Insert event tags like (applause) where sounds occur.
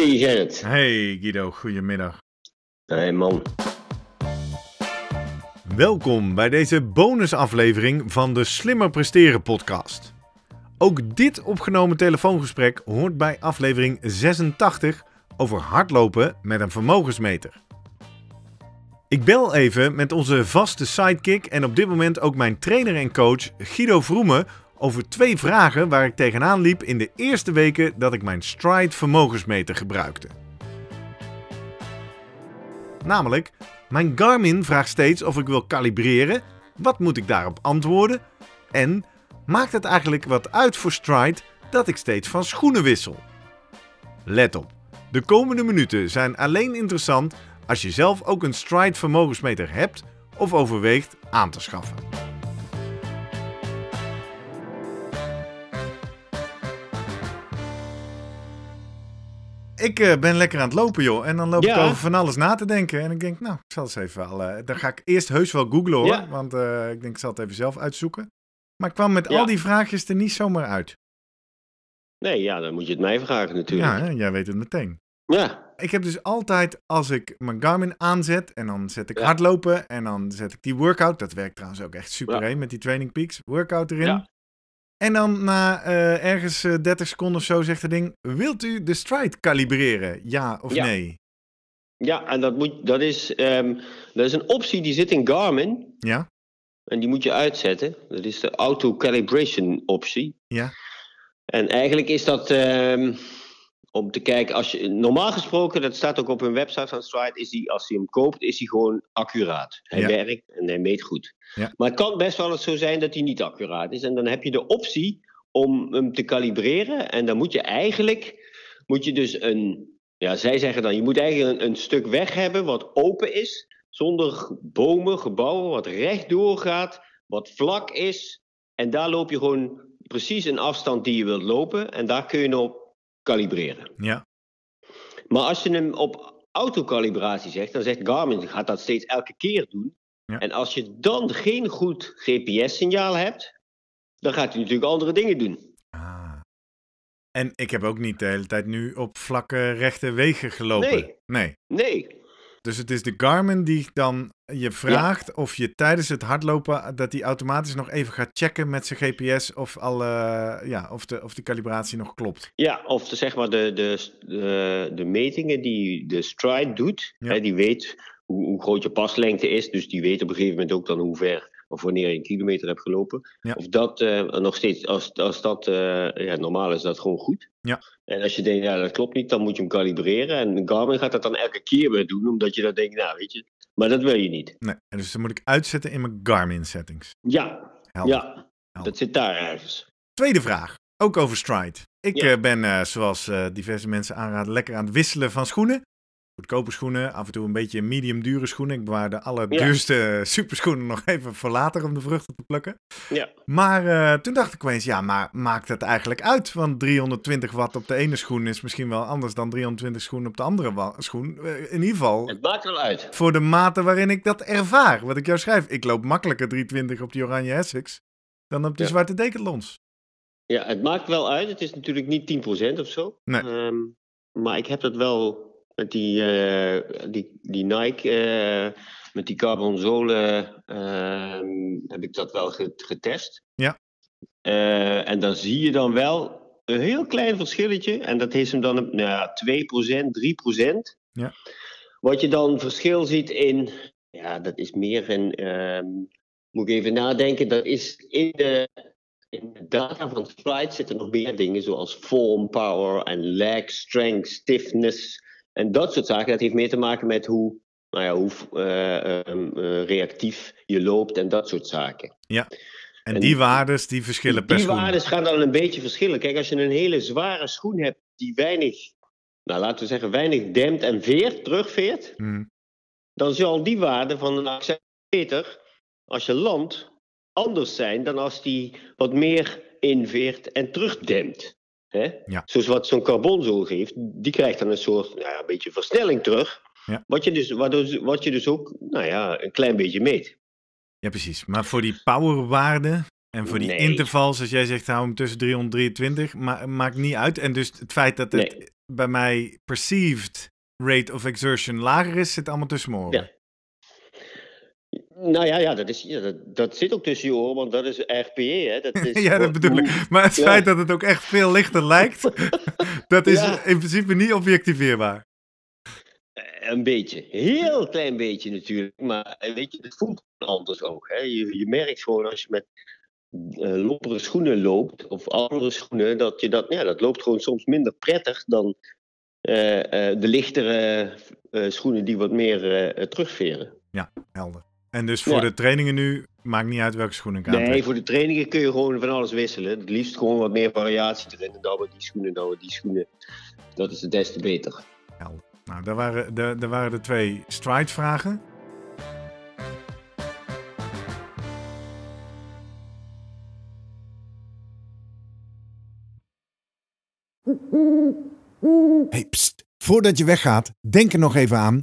Hey Gerrit. Hey Guido, goedemiddag. Hey man. Welkom bij deze bonusaflevering van de Slimmer Presteren podcast. Ook dit opgenomen telefoongesprek hoort bij aflevering 86 over hardlopen met een vermogensmeter. Ik bel even met onze vaste sidekick en op dit moment ook mijn trainer en coach Guido Vroemen over twee vragen waar ik tegenaan liep in de eerste weken dat ik mijn Stride vermogensmeter gebruikte. Namelijk, mijn Garmin vraagt steeds of ik wil kalibreren. Wat moet ik daarop antwoorden? En maakt het eigenlijk wat uit voor Stride dat ik steeds van schoenen wissel? Let op, de komende minuten zijn alleen interessant als je zelf ook een Stride vermogensmeter hebt of overweegt aan te schaffen. Ik uh, ben lekker aan het lopen, joh. En dan loop ja. ik over van alles na te denken. En ik denk, nou, ik zal eens even wel... Uh, dan ga ik eerst heus wel googlen, hoor. Ja. Want uh, ik denk, ik zal het even zelf uitzoeken. Maar ik kwam met ja. al die vraagjes er niet zomaar uit. Nee, ja, dan moet je het mij vragen natuurlijk. Ja, hè? jij weet het meteen. Ja. Ik heb dus altijd, als ik mijn Garmin aanzet en dan zet ik hardlopen en dan zet ik die workout. Dat werkt trouwens ook echt super, hè, met die Training Peaks. Workout erin. En dan na uh, ergens uh, 30 seconden of zo zegt het ding: Wilt u de stride kalibreren? Ja of ja. nee? Ja, en dat, moet, dat, is, um, dat is een optie die zit in Garmin. Ja. En die moet je uitzetten. Dat is de auto calibration optie. Ja. En eigenlijk is dat um, om te kijken, als je, normaal gesproken, dat staat ook op hun website van Stride, is die, als je hem koopt, is hij gewoon accuraat. Hij Ja. werkt en hij meet goed. Ja. Maar het kan best wel eens zo zijn dat hij niet accuraat is. En dan heb je de optie om hem te kalibreren. En dan moet je eigenlijk, moet je dus een, ja, zij zeggen dan, je moet eigenlijk een, een stuk weg hebben wat open is, zonder bomen, gebouwen, wat rechtdoor gaat, wat vlak is. En daar loop je gewoon precies een afstand die je wilt lopen. En daar kun je op kalibreren. Ja. Maar als je hem op autocalibratie zegt, dan zegt Garmin gaat dat steeds elke keer doen. Ja. En als je dan geen goed GPS-signaal hebt, dan gaat hij natuurlijk andere dingen doen. Ah. En ik heb ook niet de hele tijd nu op vlakke rechte wegen gelopen. Nee. nee. Nee, Dus het is de Garmin die dan je vraagt of je tijdens het hardlopen dat hij automatisch nog even gaat checken met zijn GPS of, alle, ja, of, de, of de calibratie nog klopt. ja, of de, zeg maar de, de, de, de metingen die de Stride doet, Ja. hè, die weet hoe, hoe groot je paslengte is, dus die weet op een gegeven moment ook dan hoe ver of wanneer je een kilometer hebt gelopen. Ja. Of dat eh, nog steeds, als, als dat eh, ja, normaal is, dat gewoon goed. Ja. En als je denkt, ja, dat klopt niet, dan moet je hem kalibreren. En Garmin gaat dat dan elke keer weer doen, omdat je dan denkt, nou, weet je, maar dat wil je niet. Nee, en dus dan moet ik uitzetten in mijn Garmin settings. Ja, Helder. ja, dat zit daar ergens. Tweede vraag, ook over Stride. Ik Ja. eh, ben, zoals diverse mensen aanraden, lekker aan het wisselen van schoenen. Goedkope schoenen, af en toe een beetje medium dure schoenen. Ik bewaar de allerduurste (laughs) superschoenen nog even voor later om de vruchten te plukken. Ja. Maar eh, toen dacht ik opeens, ja, maar maakt het eigenlijk uit? Want 320 watt op de ene schoen is misschien wel anders dan 320 schoen op de andere schoen. Eh, in ieder geval Het maakt wel uit. voor de mate waarin ik dat ervaar. Wat ik jou schrijf. Ik loop makkelijker 320 op die oranje Essex dan op die Ja. zwarte Decathlons. Ja, het maakt wel uit. Het is natuurlijk niet 10% of zo. Nee. Ehm, maar ik heb dat wel met die, eh, die, die Nike, eh, met die carbon zolen, ehm, heb ik dat wel ge- getest. Ja. Eh, en dan zie je dan wel een heel klein verschilletje. En dat is hem dan een, nou ja, 2%, 3%. Ja. Wat je dan verschil ziet in, ja, dat is meer een, ehm, moet ik even nadenken, dat is in de, in de data van Stride zitten nog meer dingen zoals form, power en leg strength, stiffness en dat soort zaken. Dat heeft meer te maken met hoe, nou ja, hoe eh, ehm, eh, reactief je loopt en dat soort zaken. En, En die waardes die verschillen per Die schoen. waarden gaan dan een beetje verschillen. Kijk, als je een hele zware schoen hebt die weinig, nou laten we zeggen, weinig dempt en veert, terugveert, Hm, dan zal die waarde van een accelerometer, als je landt, anders zijn dan als die wat meer inveert en terugdempt. Hè? Ja. Zoals wat zo'n carbonzool geeft, die krijgt dan een soort, nou ja, een beetje versnelling terug. Ja. Wat, je dus, waardoor, wat je dus ook, nou ja, een klein beetje meet. Ja, precies. Maar voor die powerwaarde, En voor die Nee. intervals, als jij zegt hou hem tussen 323, ma maakt niet uit. En dus het feit dat het Nee. bij mij perceived rate of exertion lager is, zit allemaal tussen mijn oren. Ja. Nou ja, ja, dat, is, ja dat, dat zit ook tussen je oren, want dat is RPE. Hè? Dat (laughs) is Ja, dat bedoel ik. Maar het Ja. feit dat het ook echt veel lichter lijkt, (laughs) dat is Ja. in principe niet objectiveerbaar. Eh, Een beetje. Heel klein beetje natuurlijk. Maar weet je, het voelt anders ook. Hè? Je, je merkt gewoon als je met eh lompere schoenen loopt, of andere schoenen, dat je dat, ja, dat loopt gewoon soms minder prettig dan eh, de lichtere schoenen die wat meer terugveren. Helder. En dus voor Ja. de trainingen nu, maakt niet uit welke schoenen ik aantrek. Nee, voor de trainingen kun je gewoon van alles wisselen. Het liefst gewoon wat meer variatie erin. En dan wat die schoenen, dan wat die schoenen. Dat is het des te beter. Helder. Nou, daar waren de, daar waren de twee stride-vragen. Hey, pst. Voordat je weggaat, denk er nog even aan